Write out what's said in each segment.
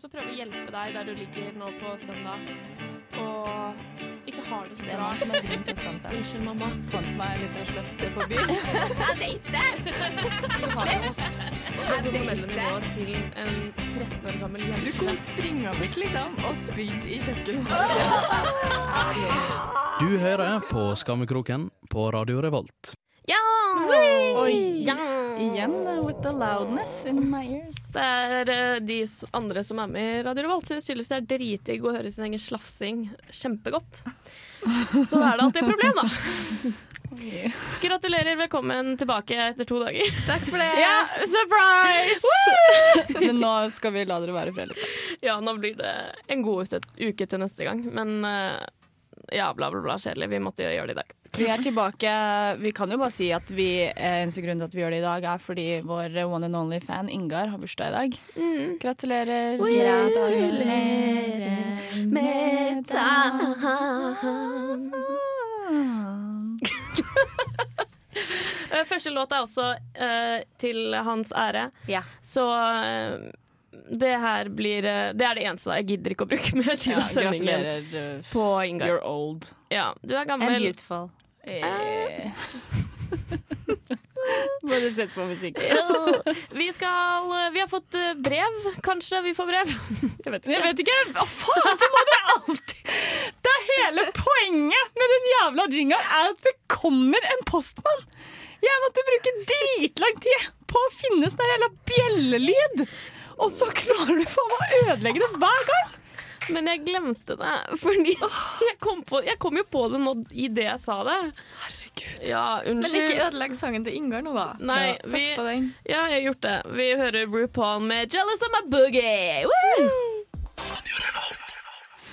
og så prøve å hjelpe deg der du ligger nå på søndag og ikke har det så Det er bra. som har grunn til å skamme seg. Unnskyld, mamma. Fant meg en liten slefse på byen. Jeg vet det! Det hormonelle nivået til en 13 år gammel jente. Du kom springende liksom og spydde i kjøkkenet. Du hører på Skammekroken på Radio Revolt. Ja! Oi. ja! Igjen with the loudness in my ears. Det er eh, de andre som er med i Radio Revolt, syns tydeligvis det er dritdigg å høre sin egen slafsing kjempegodt. Så da er det alltid et problem, da. Gratulerer, velkommen tilbake etter to dager. Takk for det. Ja, surprise! Men nå skal vi la dere være i fred. Ja, nå blir det en god uke til neste gang, men eh, ja, bla, bla, bla, kjedelig. Vi måtte gjøre det i dag. Vi er tilbake. Vi kan jo bare si at vi, eh, eneste grunn til at vi gjør det i dag, er fordi vår one and only fan Ingar har bursdag i dag. Gratulerer. Gratulerer med dagen. Første låt er også uh, til hans ære, Ja. så eh, det her blir eh, Det er det eneste jeg gidder ikke å bruke mer tid Ja, av sendingen gratulerer. uh, på Ingar. You're old. Ja, du er And beautiful. Eh. Bare sett på musikken. Vi skal eh, Vi har fått eh, brev. Kanskje vi får brev. Jeg vet ikke. Jeg vet ikke. Å, faen, hvorfor må dere alltid Det er hele poenget med den jævla jingeren er at det kommer en postmann. Jeg måtte bruke dritlang tid på å finne sånn jævla bjellelyd. Og så klarer du faen meg å ødelegge det hver gang. Men jeg glemte det, fordi jeg kom, på, jeg kom jo på det nå i det jeg sa det. Herregud. Ja, Men ikke ødelegg sangen til Ingar nå, da. Nei, ja, Sett vi- på den. Ja, jeg har gjort det. Vi hører RuPaul med 'Jealous of my boogie'. Woo!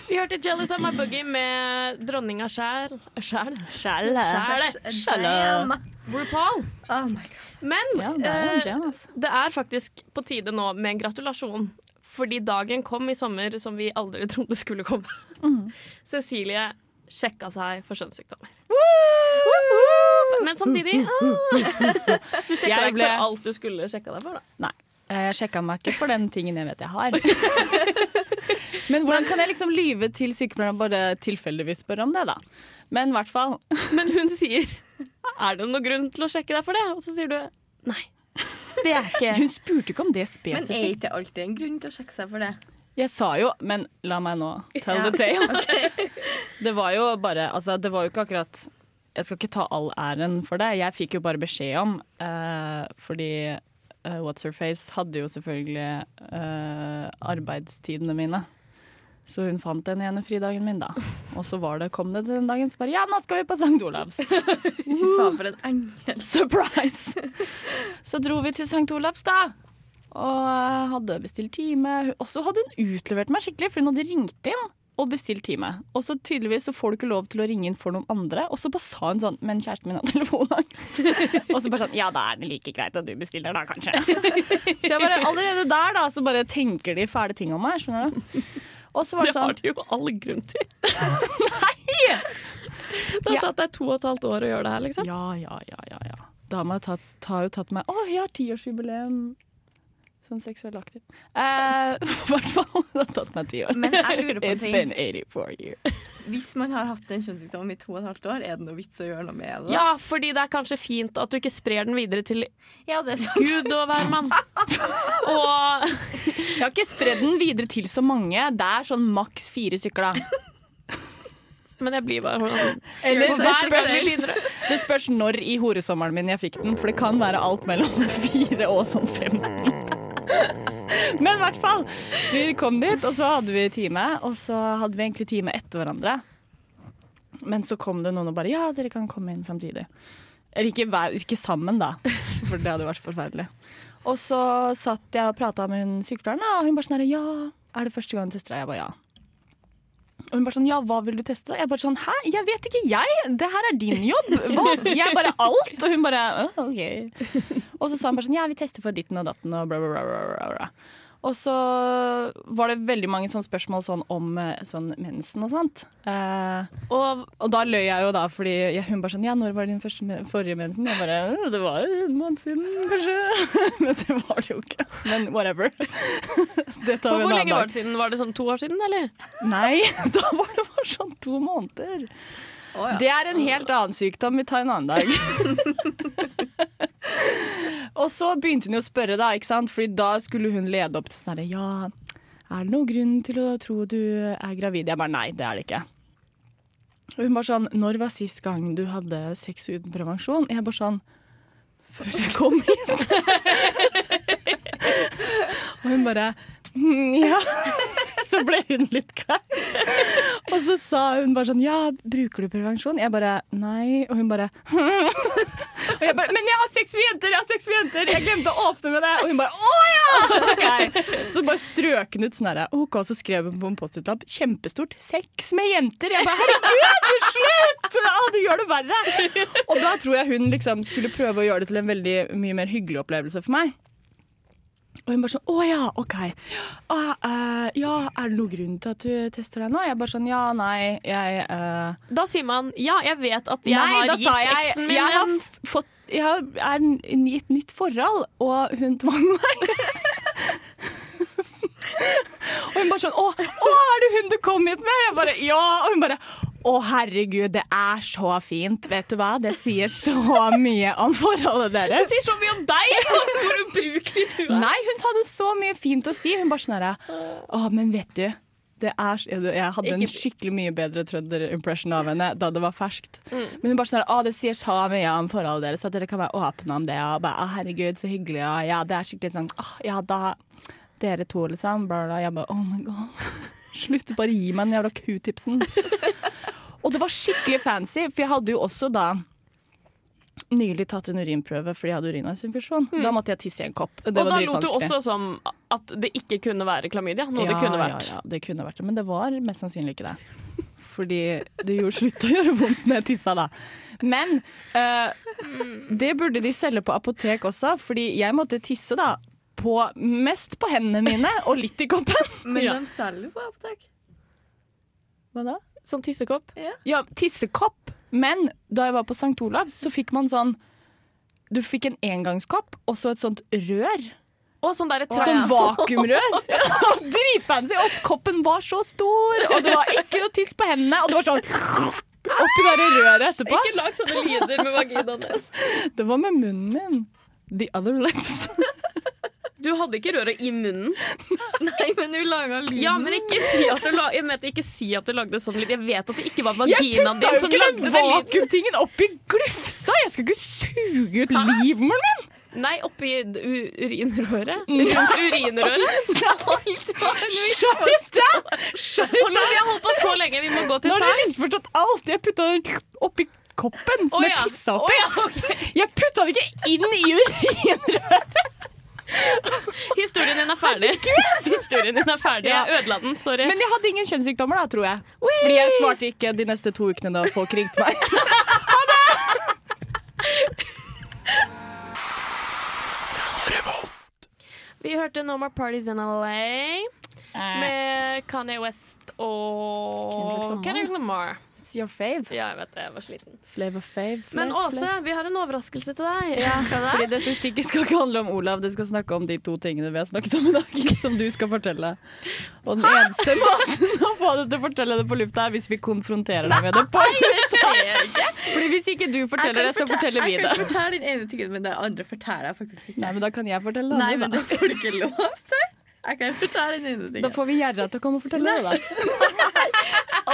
Vi hørte 'Jealous of my boogie' med dronninga sjæl. Sjæl? Sjæl. Jam. RuPaul. Oh my god. Men Ja, det er eh, jam, altså. det er faktisk på tide nå med en gratulasjon. Fordi dagen kom i sommer som vi aldri trodde skulle komme. Mm. Cecilie sjekka seg for kjønnssykdommer. Men samtidig ah, Du sjekka deg ikke ble- for alt du skulle sjekka deg for, da. Nei. Eh, Jeg sjekka meg ikke for den tingen jeg vet jeg har. Men hvordan kan jeg liksom lyve til sykepleieren og bare tilfeldigvis spørre om det, da? Men i hvert fall. Men hun sier Er det noen grunn til å sjekke deg for det? Og så sier du nei. Det er ikke Hun spurte ikke om det spesifikt. Men er ikke alltid en grunn til å sjekke seg for det? Jeg sa jo, men la meg nå tell the tale. Det var jo bare Altså, det var jo ikke akkurat Jeg skal ikke ta all æren for det. Jeg fikk jo bare beskjed om, uh, fordi eh, What's Her Face hadde jo selvfølgelig uh, arbeidstidene mine. Så hun fant den ene fridagen min, da. Og så var det, kom det til den dagen, så bare Ja, nå skal vi på St. Olavs! Fy faen, for en engel. Surprise! Så dro vi til St. Olavs, da. Og eh, hadde bestilt time. Og så hadde hun utlevert meg skikkelig, for hun hadde ringt inn og bestill time. Og så tydeligvis så får du ikke lov til å ringe inn for noen andre. Og så bare sa hun sånn Men kjæresten min har telefonangst. og så bare sånn Ja, da er det like greit at du bestiller, da, kanskje. så jeg bare allerede der, da, så bare tenker de fæle ting om meg. Skjønner du? Og så var Det det har sånn de jo all grunn til. Nei! Det har Ja. tatt deg to og et halvt år å gjøre det her, liksom. Ja, ja, ja, ja. ja. Da har jeg tatt, har jo tatt meg Å, jeg har tiårsjubileum som seksuell aktiv. Eh, I hvert fall. Det har tatt meg ti år. Men jeg lurer på en It's ting. been 84 years. Hvis man har hatt en kjønnssykdom i to og et halvt år, er det noe vits å gjøre noe med det? Ja, fordi det er kanskje fint at du ikke sprer den videre til ja det er sant. Gud og hvermann. Og Jeg har ikke spredd den videre til så mange. Det er sånn maks fire stykker, da. Men jeg blir bare sånn Eller det spørs, det spørs når i horesommeren min jeg fikk den, for det kan være alt mellom fire og sånn fem. Men i hvert fall. Du kom dit, og så hadde vi time, og så hadde vi egentlig time etter hverandre. Men så kom det noen og bare Ja, dere kan komme inn samtidig. Eller ikke, ikke sammen, da, for det hadde vært forferdelig. Og så satt jeg og prata med hun sykepleieren, og hun bare sånn her Ja, er det første gang søstera? Jeg bare ja. Og hun bare sånn, ja, hva vil du teste? Jeg bare sånn, hæ? Jeg vet ikke jeg! Det her er din jobb! Hva? Jeg bare alt! Og hun bare, ok. Og så sa hun bare sånn, ja, vi tester for ditten og datten og bla, bla, bla, bla, bla. Og så var det veldig mange sånne spørsmål sånn om eh, sånn mensen og sånt. Eh, Og og da løy jeg jo da, fordi ja, hun bare sånn Ja, når var din første, forrige mensen? Jeg bare «Øh, Det var en måned siden, kanskje. Men det var det jo ikke. Men whatever. Det tar vi en hvor lenge var det siden? Var det sånn to år siden, eller? Nei, da var det bare sånn to måneder. Oh, ja. Det er en helt annen sykdom. Vi tar en annen dag. Og så begynte hun å spørre, da, ikke sant? Fordi da skulle hun lede opp til sånn herre Ja, er det noen grunn til å tro du er gravid? Jeg bare nei, det er det ikke. Og hun bare sånn Når var sist gang du hadde sex uten prevensjon? Jeg bare sånn Før jeg kom hit. og hun bare «Mm, Ja. Så ble hun litt klein. Og så sa hun bare sånn Ja, bruker du prevensjon? Jeg bare nei. Og hun bare Og jeg bare Men jeg har sex med jenter! Jeg har sex med jenter! Jeg glemte å åpne med det! Og hun bare Å ja! Okay. Så bare strøk hun ut sånn herre. OK, så skrev hun på en Post-It-lapp kjempestort 'Sex med jenter'. Jeg bare Herregud, slutt! Ja, du gjør det verre. Og da tror jeg hun liksom skulle prøve å gjøre det til en veldig mye mer hyggelig opplevelse for meg. Og hun bare sånn Å ja, OK. Ah, uh, ja, er det noen grunn til at du tester deg nå? Jeg bare sånn Ja, nei, jeg uh... Da sier man ja, jeg vet at jeg Nei, har gitt jeg eksen min Jeg har fått Jeg er i et nytt forhold, og hun tvang meg. og hun bare sånn å, å, er det hun du kom hit med? Jeg bare ja. Og hun bare å, herregud, det er så fint. Vet du hva? Det sier så mye om forholdet deres. Det sier så mye om deg! Hvor ubrukelig du er. Nei, hun hadde så mye fint å si. Hun bare sånn herre Å, men vet du. Det er, jeg hadde en skikkelig mye bedre trønder-impression av henne da det var ferskt. Mm. Men hun bare sånn å, det sier så mye om forholdet deres at dere kan være åpne om det. Og bare, å, herregud, så hyggelig. Og ja, det er skikkelig sånn Å, ja, da Dere to, liksom. Bla, bla. Jeg bare, oh my god. Slutt, bare gi meg den jævla q-tipsen. Og det var skikkelig fancy, for jeg hadde jo også da nylig tatt en urinprøve fordi jeg hadde urinveisinfeksjon. Da måtte jeg tisse i en kopp. Det Mm. Og var da lot du også som at det ikke kunne være klamydia. Noe det kunne vært. Ja, ja, det kunne vært det, men det var mest sannsynlig ikke det. Fordi det gjorde slutt å gjøre vondt når jeg tissa, da. Men uh, det burde de selge på apotek også, fordi jeg måtte tisse da på, mest på hendene mine og litt i koppen. Men Ja. de selger på apotek. Hva da? Sånn tissekopp. Ja, tissekopp. Men da jeg var på St. Olavs, så fikk man sånn Du fikk en engangskopp og så et sånt rør. Og sånn derre Sånn ja. vakuumrør. Ja, Dritfancy. Og koppen var så stor, og det var ikke noe tiss på hendene. Og det var sånn oppi det røret etterpå. Ikke lag sånne lyder med vaginaen din. Det var med munnen min. The other lips. Du hadde ikke røret i munnen. Nei, men du laga lyden. Ja, men ikke si at du, la jeg mente ikke si at du lagde sånn lyd. Jeg vet at det ikke var vaginaen putta din jo som ikke lagde den den lyden. vakuumtingen oppi glufsa! Jeg skal ikke suge ut livmoren min! Nei, oppi urinrøret. Rundt urinrøret. Deg! Skjerp Hold on, vi har holdt på så lenge, vi må gå til Nå har du misforstått alt. Jeg putta den oppi koppen som jeg ja. tissa oppi. Oh, ja, okay. Jeg putta den ikke inn i urinrøret! Historien din er ferdig. Historien din er ferdig. Jeg ødela den. Sorry. Men jeg hadde ingen kjønnssykdommer, da, tror jeg. Fordi jeg svarte ikke de neste to ukene da folk ringte meg. Ha det! Vi hørte No More Parties in LA med Kanye West og Kendrick Lamar. Kendrick Lamar. It's your fave. Ja, jeg vet det. Jeg var sliten. Flavor fave. Men flav, Åse, flav. vi har en overraskelse til deg. Fordi dette stikket skal ikke handle om Olav, det skal snakke om de to tingene vi har snakket om i dag. Som du skal fortelle. Og den eneste måten å få deg til å fortelle det på lufta, er hvis vi konfronterer deg med det. på ikke. Fordi Hvis ikke du forteller det, så forteller vi det. Jeg kan fortelle den ene tingen, men det andre forteller jeg faktisk ikke. Nei, men Da kan jeg fortelle det Nei, men da det får du ikke lov til. Jeg kan fortelle den ene tingen. Da får vi Gjerra til å komme og fortelle det. da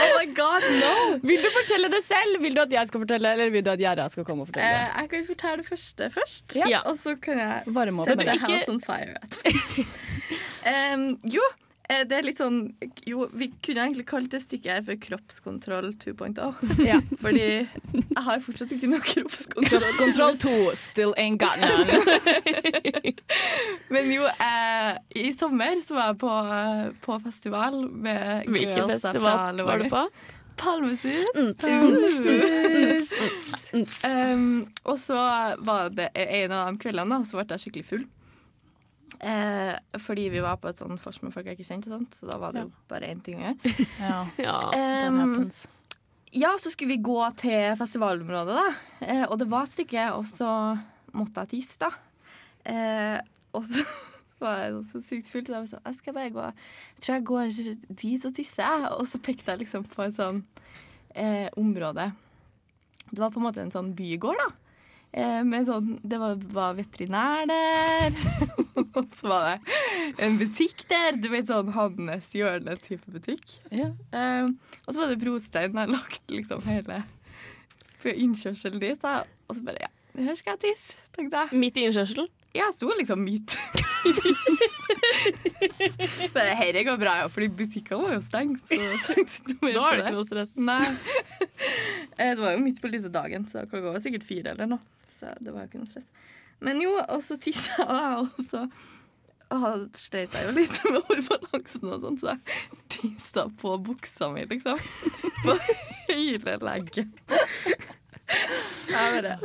Oh my god, no! Vil du fortelle det selv? Vil du at jeg skal fortelle, eller vil du at Gjerda skal komme og fortelle det? Eh, jeg kan fortelle det første først, Ja. og så kan jeg Varme opp sette med det. House on fire etterpå. um, jo, eh, det er litt sånn Jo, vi kunne egentlig kalt det stikket her for kroppskontroll 2.0. Ja. Fordi jeg har fortsatt ikke noe kroppskontroll. Kroppskontroll 2, still ain't got none. Men jo, eh, i sommer så var jeg på, eh, på festival med Hvilken festival var du på? Palmesus. Um, og så var det en av de kveldene da, så ble jeg skikkelig full. Eh, fordi vi var på et sånn vors med folk jeg ikke kjente, sånt, så da var det jo bare én ting å gjøre. Ja, Ja. Um, ja, så skulle vi gå til festivalområdet, da. Eh, og det var et stykke, og så måtte jeg tisse, da. Eh, og så var så sykt full, så jeg var sånn Jeg skal bare gå Jeg tror jeg går dit og tisser, jeg. Og så pekte jeg liksom på et sånn eh, område. Det var på en måte en sånn bygård, da. Eh, med sånn, det var, var veterinær der, og så var det en butikk der. Du vet sånn Hannes hjørne-type butikk. Ja. Eh, og så var det brostein. Jeg lagt liksom hele innkjørselen dit. Da. Og så bare ja, her skal jeg tisse, tenkte jeg. Midt i innkjørselen. Ja, jeg sto liksom midt. bare dette går bra, ja, fordi butikkene var jo stengt. Så ikke noe mer Da er det ikke noe stress. Nei. Eh, det var jo midt på lyse dagen, så klokka var sikkert fire eller noe. Så det var jo ikke noe stress. Men jo, og så tissa jeg, og så sleit jeg jo litt med hårbalansen og sånn, så jeg tissa på buksa mi, liksom. På hele leggen. Jeg bare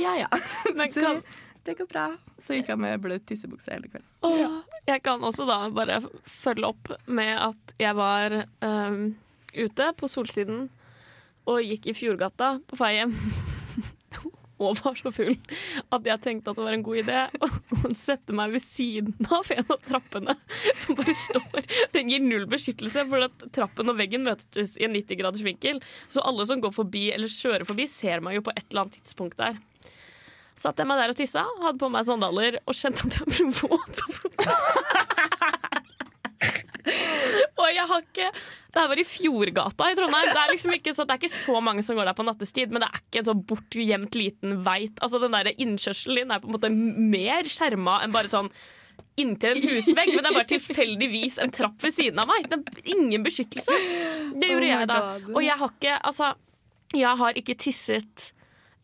Ja, ja. Men kan, det går bra. Så gikk han med bløt tissebukse hele kvelden. Åh, jeg kan også da bare følge opp med at jeg var um, ute på Solsiden og gikk i Fjordgata på vei hjem. Og var så full at jeg tenkte at det var en god idé å sette meg ved siden av en av trappene som bare står. Den gir null beskyttelse, for at trappen og veggen møtes i en 90 graders vinkel. Så alle som går forbi eller kjører forbi, ser meg jo på et eller annet tidspunkt der. Satt jeg meg der og tissa, hadde på meg sandaler og kjente at jeg ble våt på. Og jeg har ikke Det her var i Fjordgata i Trondheim. Det er liksom ikke så, det er ikke så mange som går der på nattestid, men det er ikke en så bortgjemt liten veit. Altså, den der innkjørselen din er på en måte mer skjerma enn bare sånn inntil en husvegg, men det er bare tilfeldigvis en trapp ved siden av meg. Ingen beskyttelse. Det gjorde Oh jeg da. Og jeg har ikke Altså, jeg har ikke tisset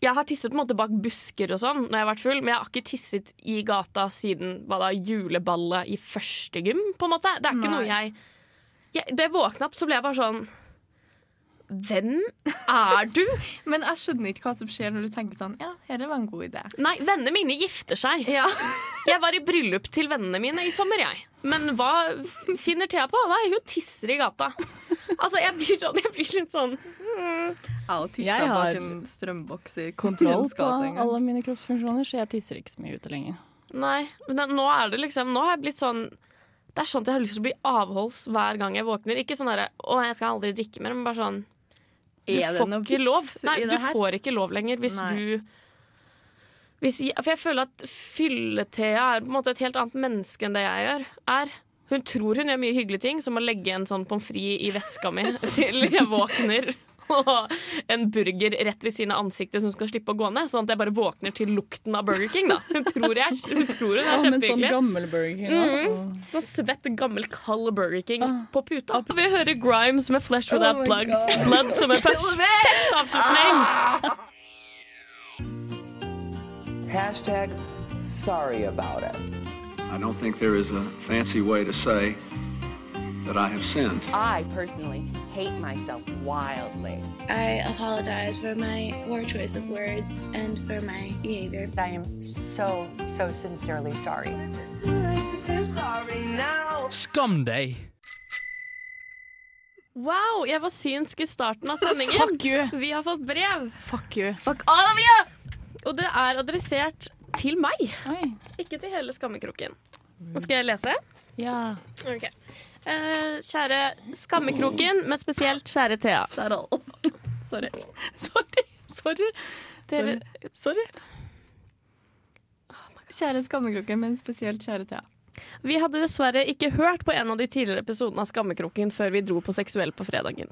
jeg har tisset på en måte bak busker og sånn når jeg har vært full, men jeg har ikke tisset i gata siden hva da, juleballet i første gym, på en måte. Det er ikke Nei. noe jeg, jeg Det våkna opp, så ble jeg bare sånn Hvem er du? Men jeg skjønner ikke hva som skjer når du tenker sånn Ja, dette var en god idé. Nei, vennene mine gifter seg. Ja. Jeg var i bryllup til vennene mine i sommer, jeg. Men hva finner Thea på? Nei, hun tisser i gata. Altså, jeg blir, sånn, jeg blir litt sånn Jeg har tissa bak en strømboks i Kontroll på alle mine kroppsfunksjoner, så jeg tisser ikke så mye ute lenger. Nei, men det- nå er det liksom Nå har jeg blitt sånn Det er sånn at jeg har lyst til å bli avholds hver gang jeg våkner. Ikke sånn derre 'Å, jeg skal aldri drikke mer', men bare sånn Du får ikke lov. Nei, du får ikke lov lenger hvis Nei. du hvis jeg, For jeg føler at Fylle-Thea er på en måte et helt annet menneske enn det jeg gjør. Er. Hun tror hun gjør mye hyggelige ting, som å legge en sånn pommes frites i veska mi til jeg våkner. Og en burger rett ved siden av ansiktet som skal slippe å gå ned. Sånn at jeg bare våkner til lukten av Burger King. da Hun tror, jeg, hun, tror hun er Ja, men sånn gammel Burger King. Mm. Sånn svett, gammel, kald Burger King Ah. på puta. Vi hører Grimes med Flesh Without Oh Plugs. God. Blood som en perfekt avslutning. Hashtag sorry about it. I don't think there is a fancy way to say that I have sinned. I personally hate myself wildly. I apologize for my poor choice of words and for my behavior. I am so, so sincerely sorry. Skam deg! Wow, jeg var synsk i starten av sendingen. Fuck you! Vi har fått brev, Fuck you. Fuck all of you! og det er adressert til meg, Oi. ikke til hele skammekroken. Skal jeg lese? Ja. Ok. Eh, kjære Skammekroken, men spesielt kjære Thea. Sorry. Sorry. Sorry. Dere, sorry. Kjære Skammekroken, men spesielt kjære Thea. Vi hadde dessverre ikke hørt på en av de tidligere episodene av Skammekroken før vi dro på Seksuell på fredagen.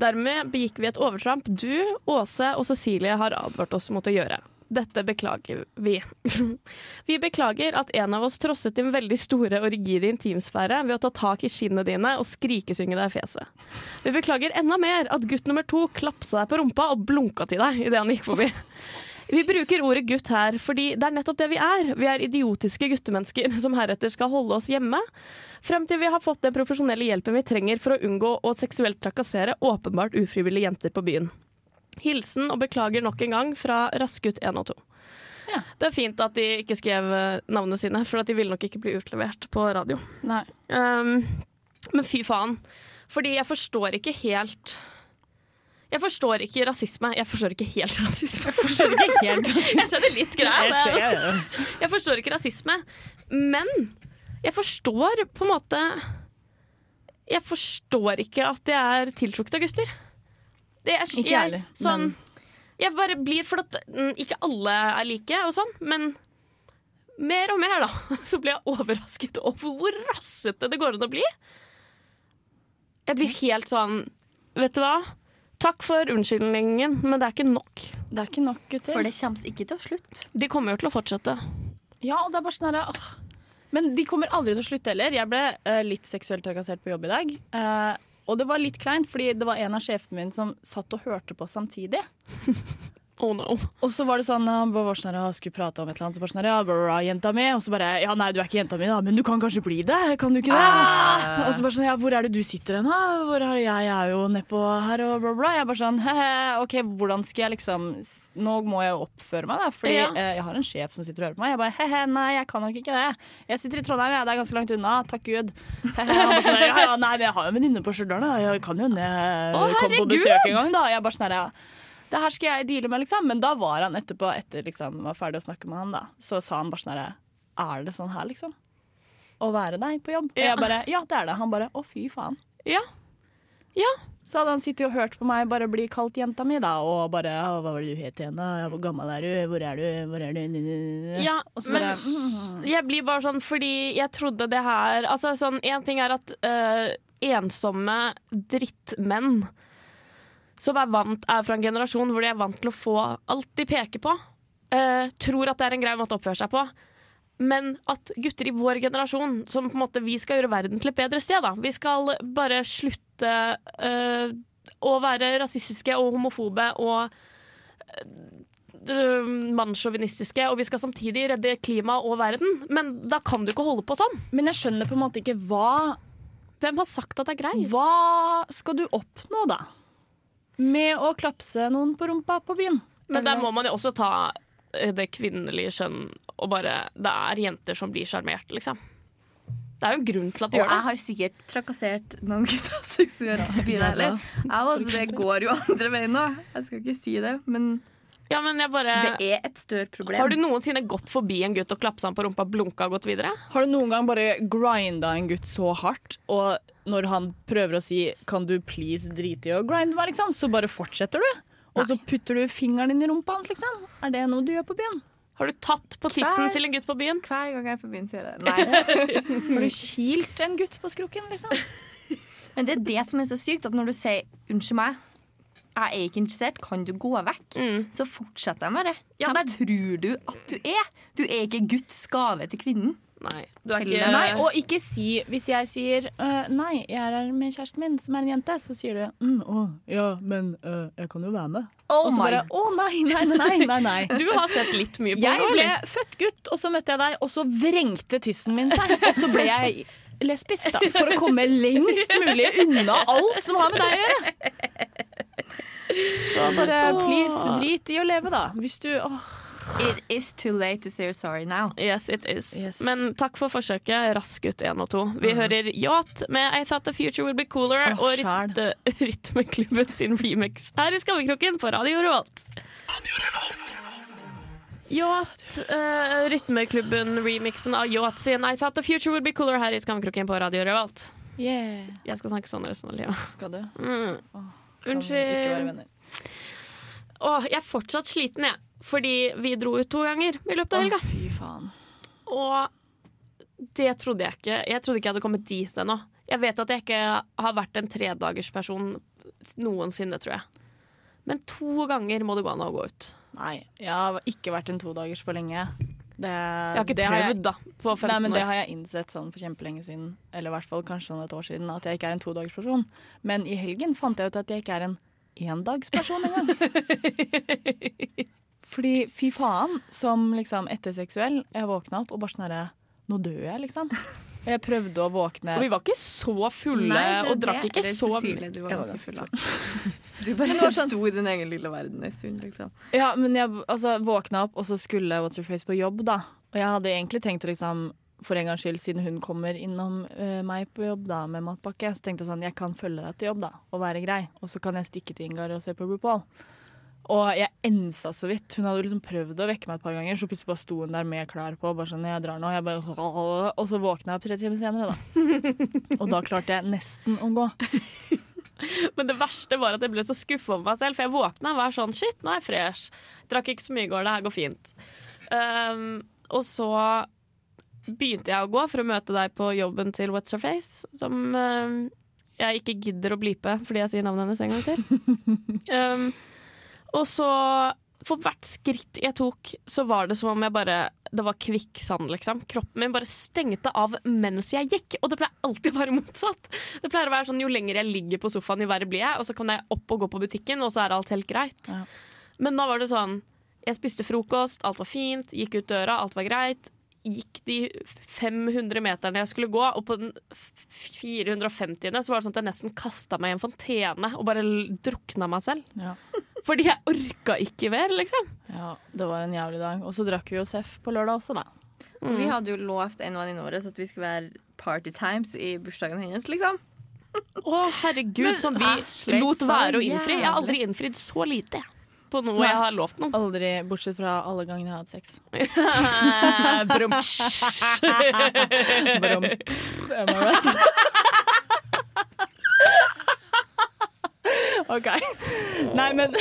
Dermed begikk vi et overtramp du, Åse og Cecilie har advart oss mot å gjøre. Dette beklager vi. vi beklager at en av oss trosset din veldig store og rigide intimsfære ved å ta tak i skinnene dine og skrikesynge deg i fjeset. Vi beklager enda mer at gutt nummer to klapsa deg på rumpa og blunka til deg idet han gikk forbi. Vi bruker ordet gutt her fordi det er nettopp det vi er. Vi er idiotiske guttemennesker som heretter skal holde oss hjemme frem til vi har fått den profesjonelle hjelpen vi trenger for å unngå å seksuelt trakassere åpenbart ufrivillige jenter på byen. Hilsen og beklager nok en gang fra Raskut 1 og 2. Ja. Det er fint at de ikke skrev eh, navnene sine, for at de ville nok ikke bli utlevert på radio. Um, men fy faen. Fordi jeg forstår ikke helt Jeg forstår ikke rasisme. Jeg forstår ikke helt rasisme. Jeg forstår ikke helt rasisme. Jeg skjønner litt greia. men- Jeg forstår ikke rasisme. Men jeg forstår på en måte Jeg forstår ikke at jeg er tiltrukket av gutter. Det er, Ikke jeg heller, Sånn, men- jeg bare blir for at mm, ikke alle er like og sånn, men mer og mer, da, så blir jeg overrasket over hvor rassete det går an å bli. Jeg blir helt sånn Vet du hva? Takk for unnskyldningen, men det er ikke nok. Det er ikke nok, gutter. For det kommer ikke til å slutte. De kommer jo til å fortsette. Ja, og det er bare sånn herre. Men de kommer aldri til å slutte heller. Jeg ble uh, litt seksuelt trakassert på jobb i dag. Eh, og det var litt kleint, fordi det var en av sjefene mine som satt og hørte på samtidig. Oh no. Og så var det sånn, han bare var sånn han skulle prate om et eller annet, så bare sånn ja, bra, jenta mi. Og så bare, ja, nei, du er ikke jenta mi da, men du kan kanskje bli det, kan du ikke det? Og så bare sånn, ja, hvor er det du sitter hen da? Hvor er jeg, jeg er jo nedpå her og bla bla. Jeg bare sånn, hehe, ok, hvordan skal jeg liksom, nå må jeg jo oppføre meg da, fordi Ja. eh, jeg har en sjef som sitter og hører på meg. Jeg bare, hehe, nei, jeg kan nok ikke det. Jeg sitter i Trondheim, jeg, det er ganske langt unna, takk Gud. Han bare sånn, ja, ja, nei, men jeg har jo en venninne på Stjørdal, da. jeg kan jo ned, Å, komme på besøk en gang da. Jeg bare sånn, ja. Det her skal jeg deale med, liksom. Men da var han etterpå, etter liksom var ferdig å snakke med han, da, så sa han bare sånn herre Er det sånn her, liksom? Å være deg på jobb? Og Ja. jeg bare Ja, det er det. Han bare Å, fy faen. Ja. Ja. Så hadde han sittet og hørt på meg bare bli kalt jenta mi, da, og bare «Å, Hva var det du het igjen, da? Hvor gammel er du? Hvor er du? Hvor er du? Ja, men mm. jeg blir bare sånn fordi jeg trodde det her Altså sånn, En ting er at øh, ensomme drittmenn som er vant er fra en generasjon hvor de er vant til å få alt de peker på, Uh, tror at det er en grei måte å oppføre seg på. Men at gutter i vår generasjon, som på en måte vi skal gjøre verden til et bedre sted, da. Vi skal bare slutte uh, å være rasistiske og homofobe og øh, mannssjåvinistiske, og vi skal samtidig redde klimaet og verden. Men da kan du ikke holde på sånn. Men jeg skjønner på en måte ikke hva Hvem har sagt at det er greit? Hva skal du oppnå, da? Med å klapse noen på rumpa på byen? Men der må man jo også ta eh, det kvinnelige skjønn og bare Det er jenter som blir sjarmert, liksom. Det er jo en grunn til at de Og gjør jeg har sikkert trakassert noen gutter seksuelt forbi der heller. Også, det går jo andre veien nå. Jeg skal ikke si det, men Ja, men jeg bare det er et større problem. Har du noensinne gått forbi en gutt og klapsa han på rumpa, blunka og gått videre? Har du noen gang bare grinda en gutt så hardt, og når han prøver å si 'kan du please drite i å grinde meg', liksom, så bare fortsetter du? Og så putter du fingeren din i rumpa hans, liksom? Er det noe du gjør på byen? Har du tatt på tissen til en gutt på byen? Hver gang jeg er på byen, sier jeg det. Nei. Har du kilt en gutt på skrukken, liksom? Men det er det som er så sykt, at når du sier 'unnskyld meg', jeg er ikke interessert, kan du gå vekk? Mm. Så fortsetter jeg med det. Ja, Hvem tror du at du er? Du er ikke Guds gave til kvinnen. Nei. Du er ikke Nei, og ikke si Hvis jeg sier uh, 'nei, jeg er her med kjæresten min, som er en jente', så sier du mm, 'å, ja, men uh, jeg kan jo være med'. Oh og så bare 'å nei, nei, nei, nei'. nei. Du har sett litt mye på Jeg ble født gutt, og så møtte jeg deg, og så vrengte tissen min seg. Og så ble jeg lesbisk, da. For å komme lengst mulig unna alt som har med deg å gjøre. Så bare please, drit i å leve, da. Hvis du åh. It is too late to say you're sorry now. Yes, it is. Yes. Men takk for forsøket. Rask ut 1 og 2. Vi hører Yacht med I Thought The Future Will Be Cooler oh, og sjæl. Rytmeklubben sin remix her i Skammekroken på Radio Revolt. Yacht, uh, Rytmeklubben-remixen av Yacht sin I Thought The Future Will Be Cooler her i Skammekroken på Radio Revolt. Yeah. Jeg skal snakke sånn resten av livet. Skal du? Mm. Være Unnskyld. Å, Åh, jeg er fortsatt sliten, jeg. Fordi vi dro ut to ganger i løpet av Å, helga. fy faen. Og det trodde jeg ikke. Jeg trodde ikke jeg hadde kommet dit ennå. Jeg vet at jeg ikke har vært en tredagersperson noensinne, tror jeg. Men to ganger må det gå an å gå ut. Nei, jeg har ikke vært en todagers på lenge. Det, Jeg har ikke prøvd, da, på 15 Nei, men Det har jeg innsett sånn for kjempelenge siden, eller i hvert fall kanskje sånn et år siden, at jeg ikke er en todagersperson. Men i helgen fant jeg ut at jeg ikke er en endagsperson engang. Fordi fy faen, som liksom etterseksuell, jeg våkna opp og bare sånn herre Nå dør jeg, liksom. Jeg prøvde å våkne Og vi var ikke så fulle Nei, det- og drakk det- ikke det, så mye. du var ganske full. Du bare det sånn- sto i din egen lille verden en stund, liksom. Ja, men jeg altså, våkna opp, og så skulle What's Your Face på jobb, da. Og jeg hadde egentlig tenkt å liksom for en gangs skyld, siden hun kommer innom uh, meg på jobb da med matpakke, så tenkte jeg sånn, jeg kan følge deg til jobb da, og være grei. Og så kan jeg stikke til Ingar og se på RuPaul. Og jeg ensa så vidt. Hun hadde liksom prøvd å vekke meg et par ganger, så plutselig bare sto hun der med klær på. Bare sånn, jeg drar nå. Jeg bare, og så våkna jeg opp tre timer senere, da. Og da klarte jeg nesten å gå. Men det verste var at jeg ble så skuffa over meg selv, for jeg våkna og var sånn shit, nå er jeg fresh. Drakk ikke så mye i går, det her går fint. Um, og så begynte jeg å gå for å møte deg på jobben til What's Your Face, som um, jeg ikke gidder å blipe fordi jeg sier navnet hennes en gang til. Um, og så, for hvert skritt jeg tok, så var det som om jeg bare Det var kvikksand, liksom. Kroppen min bare stengte av mens jeg gikk. Og det pleier alltid å være motsatt. Det pleier å være sånn Jo lenger jeg ligger på sofaen, jo verre blir jeg. Og så kan jeg opp og gå på butikken, og så er alt helt greit. Ja. Men da var det sånn Jeg spiste frokost, alt var fint, gikk ut døra, alt var greit. Gikk de 500 meterne jeg skulle gå, og på den 450. så var det sånn at jeg nesten kasta meg i en fontene og bare drukna meg selv. Ja. Fordi jeg orka ikke mer, liksom. ja, det var en jævlig dag. Og så drakk vi jo Seff på lørdag også, da. Mm. Vi hadde jo lovt en venninne vår at vi skulle være party times i bursdagen hennes, liksom. Å, herregud, som vi Ashley, lot så være å innfri. Jeg har aldri innfridd så lite på noe jeg har lovt noen. Aldri, bortsett fra alle gangene jeg har hatt sex. Brum. Brum. Am I right? OK. Nei, men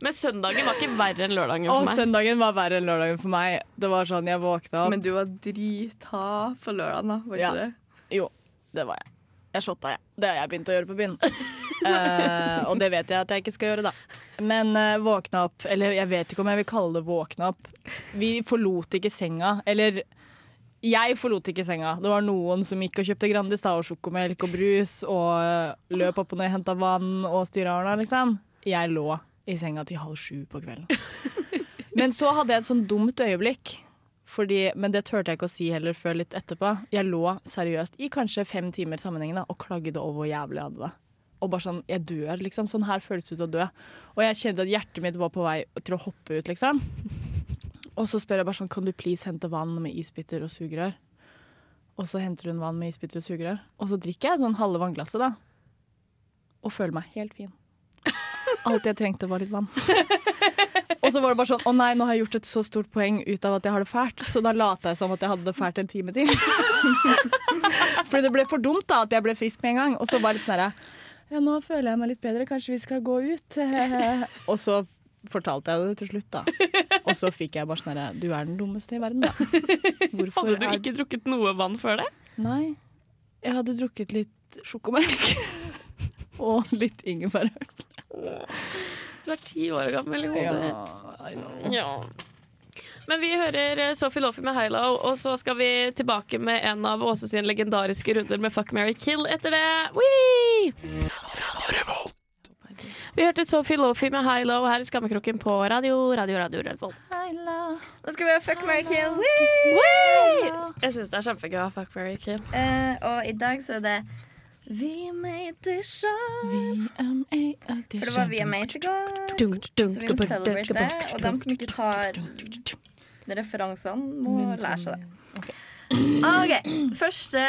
Men søndagen var ikke verre enn lørdagen for meg. søndagen var verre enn lørdagen for meg. Det var sånn, jeg våkna opp Men du var drita for lørdagen, da. Var Ja. ikke det? Jo, det var jeg. Jeg shotta, jeg. Det har jeg begynt å gjøre på byen. Eh, og det vet jeg at jeg ikke skal gjøre, da. Men eh, våkna opp Eller jeg vet ikke om jeg vil kalle det våkna opp. Vi forlot ikke senga. Eller jeg forlot ikke senga. Det var noen som gikk og kjøpte Grandis og sjokomelk og brus og eh, løp opp og ned henta vann og styra ordna, liksom. Jeg lå i senga til halv sju på kvelden. Men så hadde jeg et sånn dumt øyeblikk. Fordi, men det turte jeg ikke å si heller før litt etterpå. Jeg lå seriøst i kanskje fem timer sammenhengende og klagde over hvor jævlig jeg hadde det. Og bare sånn, jeg dør, liksom. Sånn her føles det ut å dø. Og jeg kjente at hjertet mitt var på vei til å hoppe ut, liksom. Og så spør jeg bare sånn, kan du please hente vann med isbiter og sugerør? Og så henter hun vann med isbiter og sugerør. Og så drikker jeg sånn halve vannglasset, da. Og føler meg helt fin. Alt jeg trengte, var litt vann. Og så var det bare sånn Å nei, nå har jeg gjort et så stort poeng ut av at jeg har det fælt, så da lata jeg som at jeg hadde det fælt en time til. Fordi det ble for dumt da at jeg ble frisk med en gang. Og så bare litt sånn her Ja, nå føler jeg meg litt bedre, kanskje vi skal gå ut? Og så fortalte jeg det til slutt, da. Og så fikk jeg bare sånn herre Du er den dummeste i verden, da. Hvorfor Hadde du er ikke drukket noe vann før det? Nei. Jeg hadde drukket litt sjokomelk. Og litt ingefærøl. Du er ti år gammel i hodet ditt. Ja. Men vi hører eh, Sophie Loffie med High Low, og så skal vi tilbake med en av Åse sine legendariske runder med Fuck, marry, kill etter det. Wee! Vi hørte Sophie Lofi med High Low her i Skammekroken på radio, radio, radio Revolt. Nå skal vi ha Fuck, Mary kill. Wee! Jeg syns det er kjempegøy å ha Fuck, Mary kill. Uh, og i dag så er det VMA Edition. For det var VMAs i går, så vi må celebrate det. Og de som ikke tar referansene, må lære seg det. OK. Første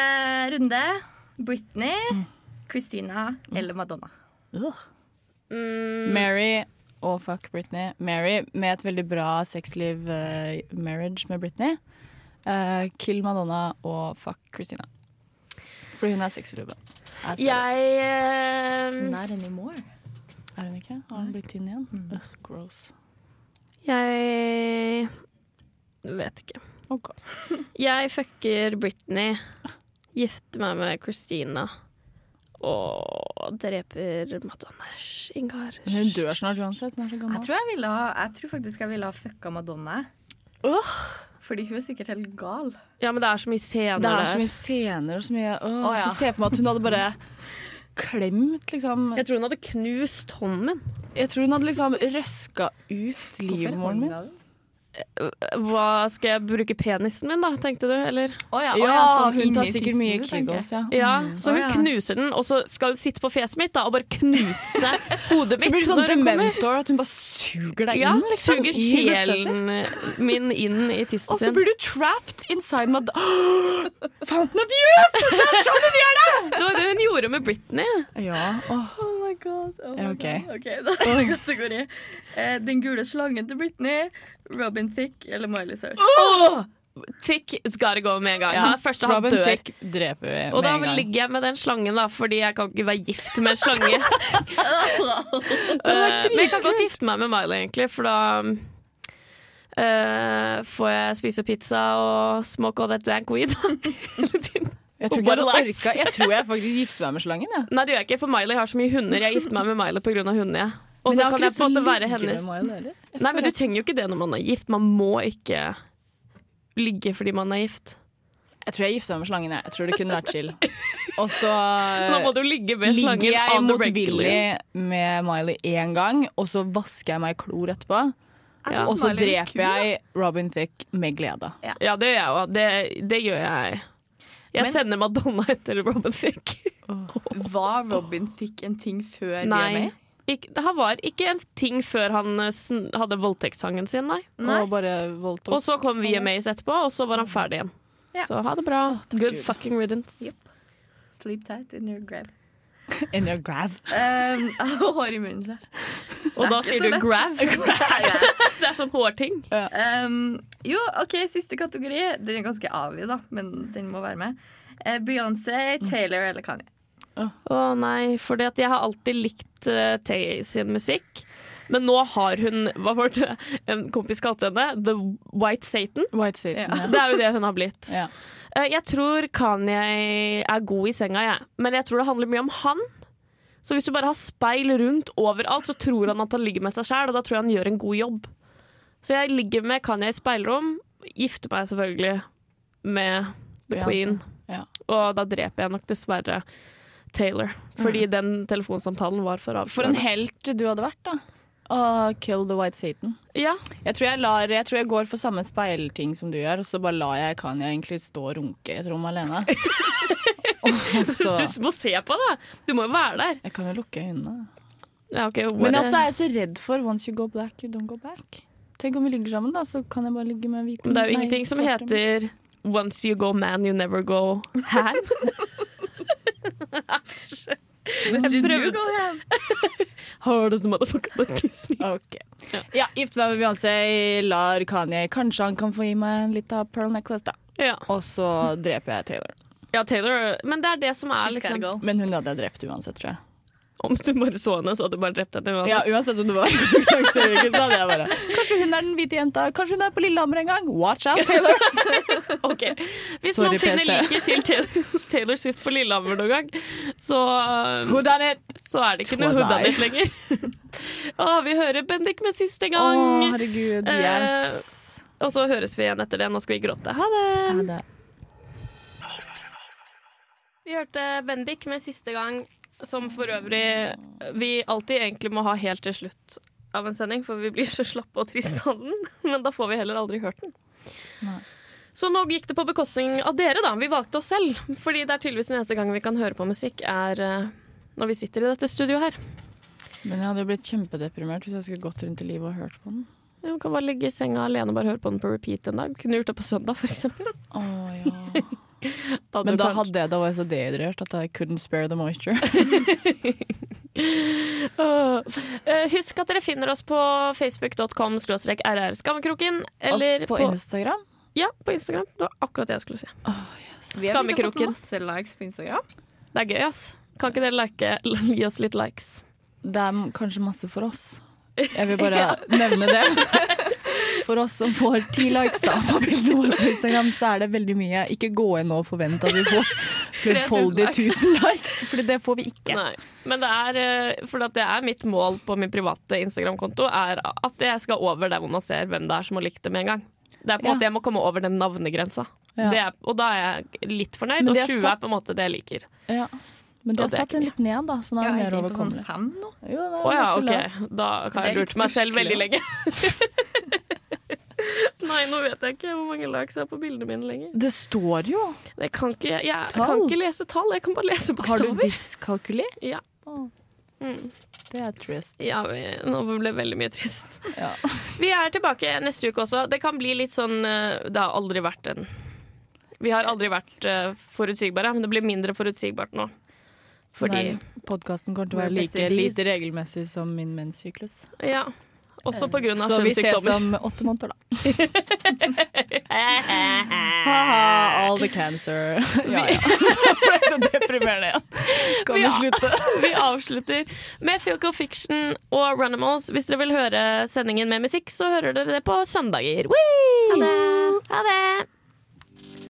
runde. Britney, Christina eller Madonna. Mm, Mary og fuck Britney. Mary med et veldig bra sexliv eh, marriage med Britney. Uh, kill Madonna og fuck Christina. Fordi hun er sexylubben. Er jeg eh, Not anymore. hun ikke? Har hun blitt tynn igjen? Ugh, gross. Jeg vet ikke. Okay. Jeg fucker Britney, gifter meg med Christina og dreper Madonna. Ingar. Men hun dør snart uansett. Hun er så Jeg tror, jeg, ville ha, jeg tror faktisk jeg ville ha fucka Madonna. Oh. Fordi hun er sikkert helt gal. Ja, men det er så mye scener Det er så mye scener og så mye åh, oh, ja. Så ser jeg for meg at hun hadde bare klemt, liksom. Jeg tror hun hadde knust hånden min. Jeg tror hun hadde liksom røska ut livmoren min. Hva skal jeg bruke penisen min, da, tenkte du? Eller? Oh, ja, oh, Ja, sånn hun tar sikkert mye kegos. Kegels, ja. Ja, så hun hun ja. knuser den, og så skal hun sitte på fjeset mitt da, og bare knuse hodet mitt. Så blir det sånn dementor at hun bare suger deg Ja, inn. Liksom, suger sjelen min inn i tissen Og så blir du trapped inside my Fountain of youth! Det er sånn hun gjør det! Det var det hun gjorde med Britney. Ja. Oh my god. Oh my Ja, ok. god. Okay, da kategori. Eh, den gule slangen til Britney, Robin Thicke eller Miley Cyrus. Oh! Tick it's gotta go med en gang. Ja, første han Robin dør. Thicke dreper vi Og med en gang. Og da ligger jeg med den slangen, da, fordi jeg kan ikke være gift med en slange. uh, Men jeg kan godt gifte meg med Miley, egentlig, for da uh, får jeg spise pizza og smoke all that dank weed hele tiden. Jeg tror ikke jeg Jeg tror jeg faktisk gifter meg med slangen. Ja. Nei, det gjør jeg ikke, for Miley har så mye hunder. Jeg gifter meg med Miley pga. hundene. Og så kan jeg på en måte være hennes Nei, men du trenger jo ikke det når man er gift. Man må ikke ligge fordi man er gift. Jeg tror jeg gifter meg med slangen. Jeg, jeg tror det kunne vært chill. Og så Nå må du ligge med ligger jeg motvillig med Miley én gang, og så vasker jeg meg i klor etterpå. Ja. Og så er dreper jeg Robin Thicke med glede. Ja, det gjør jeg òg. Det, det gjør jeg. Jeg Men- sender Madonna etter Robin Thicke. Var Robin Thicke en ting før vi er med? Ikke, det var ikke en ting før han eh, hadde voldtektssangen sin, nei. Nei. Og bare. Og så kom VMAs etterpå, og så var han ferdig igjen. Ja. Så ha det bra. Good Gud. fucking riddance. Yep. Sleep tight in your grave. In your grav. Um, hår i munnen, så. Og da er sier du grav. Det er sånn hårting. Um, jo, OK, siste kategori. Den er ganske avig, da, men den må være med. Eh, Beyoncé, Taylor eller Kanye. Å nei, for jeg har alltid likt uh, Tay sin musikk. Men nå har hun Hva var det en kompis kalte henne? The White Satan. White Satan. Ja. Det er jo det hun har blitt. Ja. Eh, Jeg tror Kanye er god i senga, jeg. Men jeg tror det handler mye om han. Så hvis du bare har speil rundt overalt, så tror han at han ligger med seg sjæl, og da tror jeg han gjør en god jobb. Så jeg ligger med Kanye i speilrom, gifter meg selvfølgelig med The. Queen. Ja. Og da dreper jeg nok dessverre Taylor, fordi den telefonsamtalen var for For en helt du hadde vært, da. Å kill the white Satan. Ja, Jeg tror jeg, lar, jeg tror jeg går for samme speilting som du gjør, og så bare lar jeg Kanya egentlig stå og runke i et rom alene. så Du må se på det! Du må jo være der. Jeg kan jo lukke øynene. Ja, okay, Men også er jeg så redd for once you go black, you don't go back. Tenk om vi ligger sammen, da, så kan jeg bare ligge med hvite Men det er jo ingenting som heter Once you go man, you never go ham. Prøvde. go ham. Hardest motherfucker but kiss me. Okay. Ja, Gift meg med Beyoncé, lar Kanye Kanskje han kan få gi meg en liten pearl necklace, da. Ja. Og så dreper jeg Taylor. ja, Taylor Men det er det som er liksom. Men hun hadde jeg drept uansett, tror jeg. Om du bare så henne, så hadde du bare drept henne uansett. Ja, uansett om du var konkurranseuke, så hadde jeg bare Kanskje hun er den hvite jenta. Kanskje hun er på Lillehammer en gang. Watch out, Taylor! Ok. Hvis Sorry, man finner liket like til Taylor, Taylor Swift på Lillehammer noen gang, så, Who så er det ikke noe hoodanit lenger. Å, vi hører Bendik med siste gang. Å, oh, herregud. Eh, Yes. Og så høres vi igjen etter det. Nå skal vi gråte. Ha det. Ha det. Vi hørte Bendik med siste gang, som for øvrig vi alltid egentlig må ha helt til slutt av en sending, for vi blir så slappe og triste av den. Men da får vi heller aldri hørt den. Nei. Så nå gikk det på bekostning av dere, da. Vi valgte oss selv. Fordi det er tydeligvis den eneste gangen vi kan høre på musikk, er eh, når vi sitter i dette studioet her. Men jeg hadde jo blitt kjempedeprimert hvis jeg skulle gått rundt i livet og hørt på den. Vi kan bare ligge i senga alene og bare høre på den på repeat en dag. Kunne gjort det på søndag, for eksempel. Å, ja. Da Men da, kanskje- hadde jeg, da var jeg så dehydrert at I couldn't spare the moisture. Eh, husk at dere finner oss på facebook.com rr skammekroken. Eller Og på, Instagram. Ja, på Instagram. Det var akkurat det jeg skulle si. Vi har ikke fått masse likes på Instagram. Det er gøy, ass. Kan ikke dere like, gi oss litt likes? Det er kanskje masse for oss. Jeg vil bare nevne det. For oss som får ti likes da på bildene våre på Instagram, så er det veldig mye. Ikke gå inn og forvent at vi får 3000 flerfoldige likes. 1000 likes, for det får vi ikke. Nei. Men det er, eh, for det er mitt mål på min private Instagram-konto, er at jeg skal over der hvor man ser hvem det er som har likt det med en gang. Det er på en Ja. måte Jeg må komme over den navnegrensa. Ja. Det er, og da er jeg litt fornøyd, og det er 20 satt- er på en måte det jeg liker. Ja. Men du har satt den litt ned, da. Så nå er ja, jeg tenker på sånn fem nå. Jo, det er ja, OK. Da har jeg lurt meg selv veldig lenge. Nei, nå vet jeg ikke hvor mange lag som er på bildene mine lenger. Det står jo. Jeg kan ikke, jeg, jeg kan ikke lese tall, jeg kan bare lese Har du bokstaver. Ja. Ja. Mm. Det er trist. Ja, vi, nå ble det veldig mye trist. Ja. Vi er tilbake neste uke også. Det kan bli litt sånn eh, Det har aldri vært en Vi har aldri vært eh, forutsigbare, men det blir mindre forutsigbart nå. Fordi Podkasten kommer til å være like lite regelmessig som min menssyklus. Ja. Også på grunn av Så vi ses om åtte måneder, da. Ha-ha, all the cancer. Ja, ja. Da ble det deprimerende igjen. Kan vi slutte? Vi avslutter med Filco Fiction og Runimals. Hvis dere vil høre sendingen med musikk, så hører dere det på søndager. Whee! Ha det. Ha det!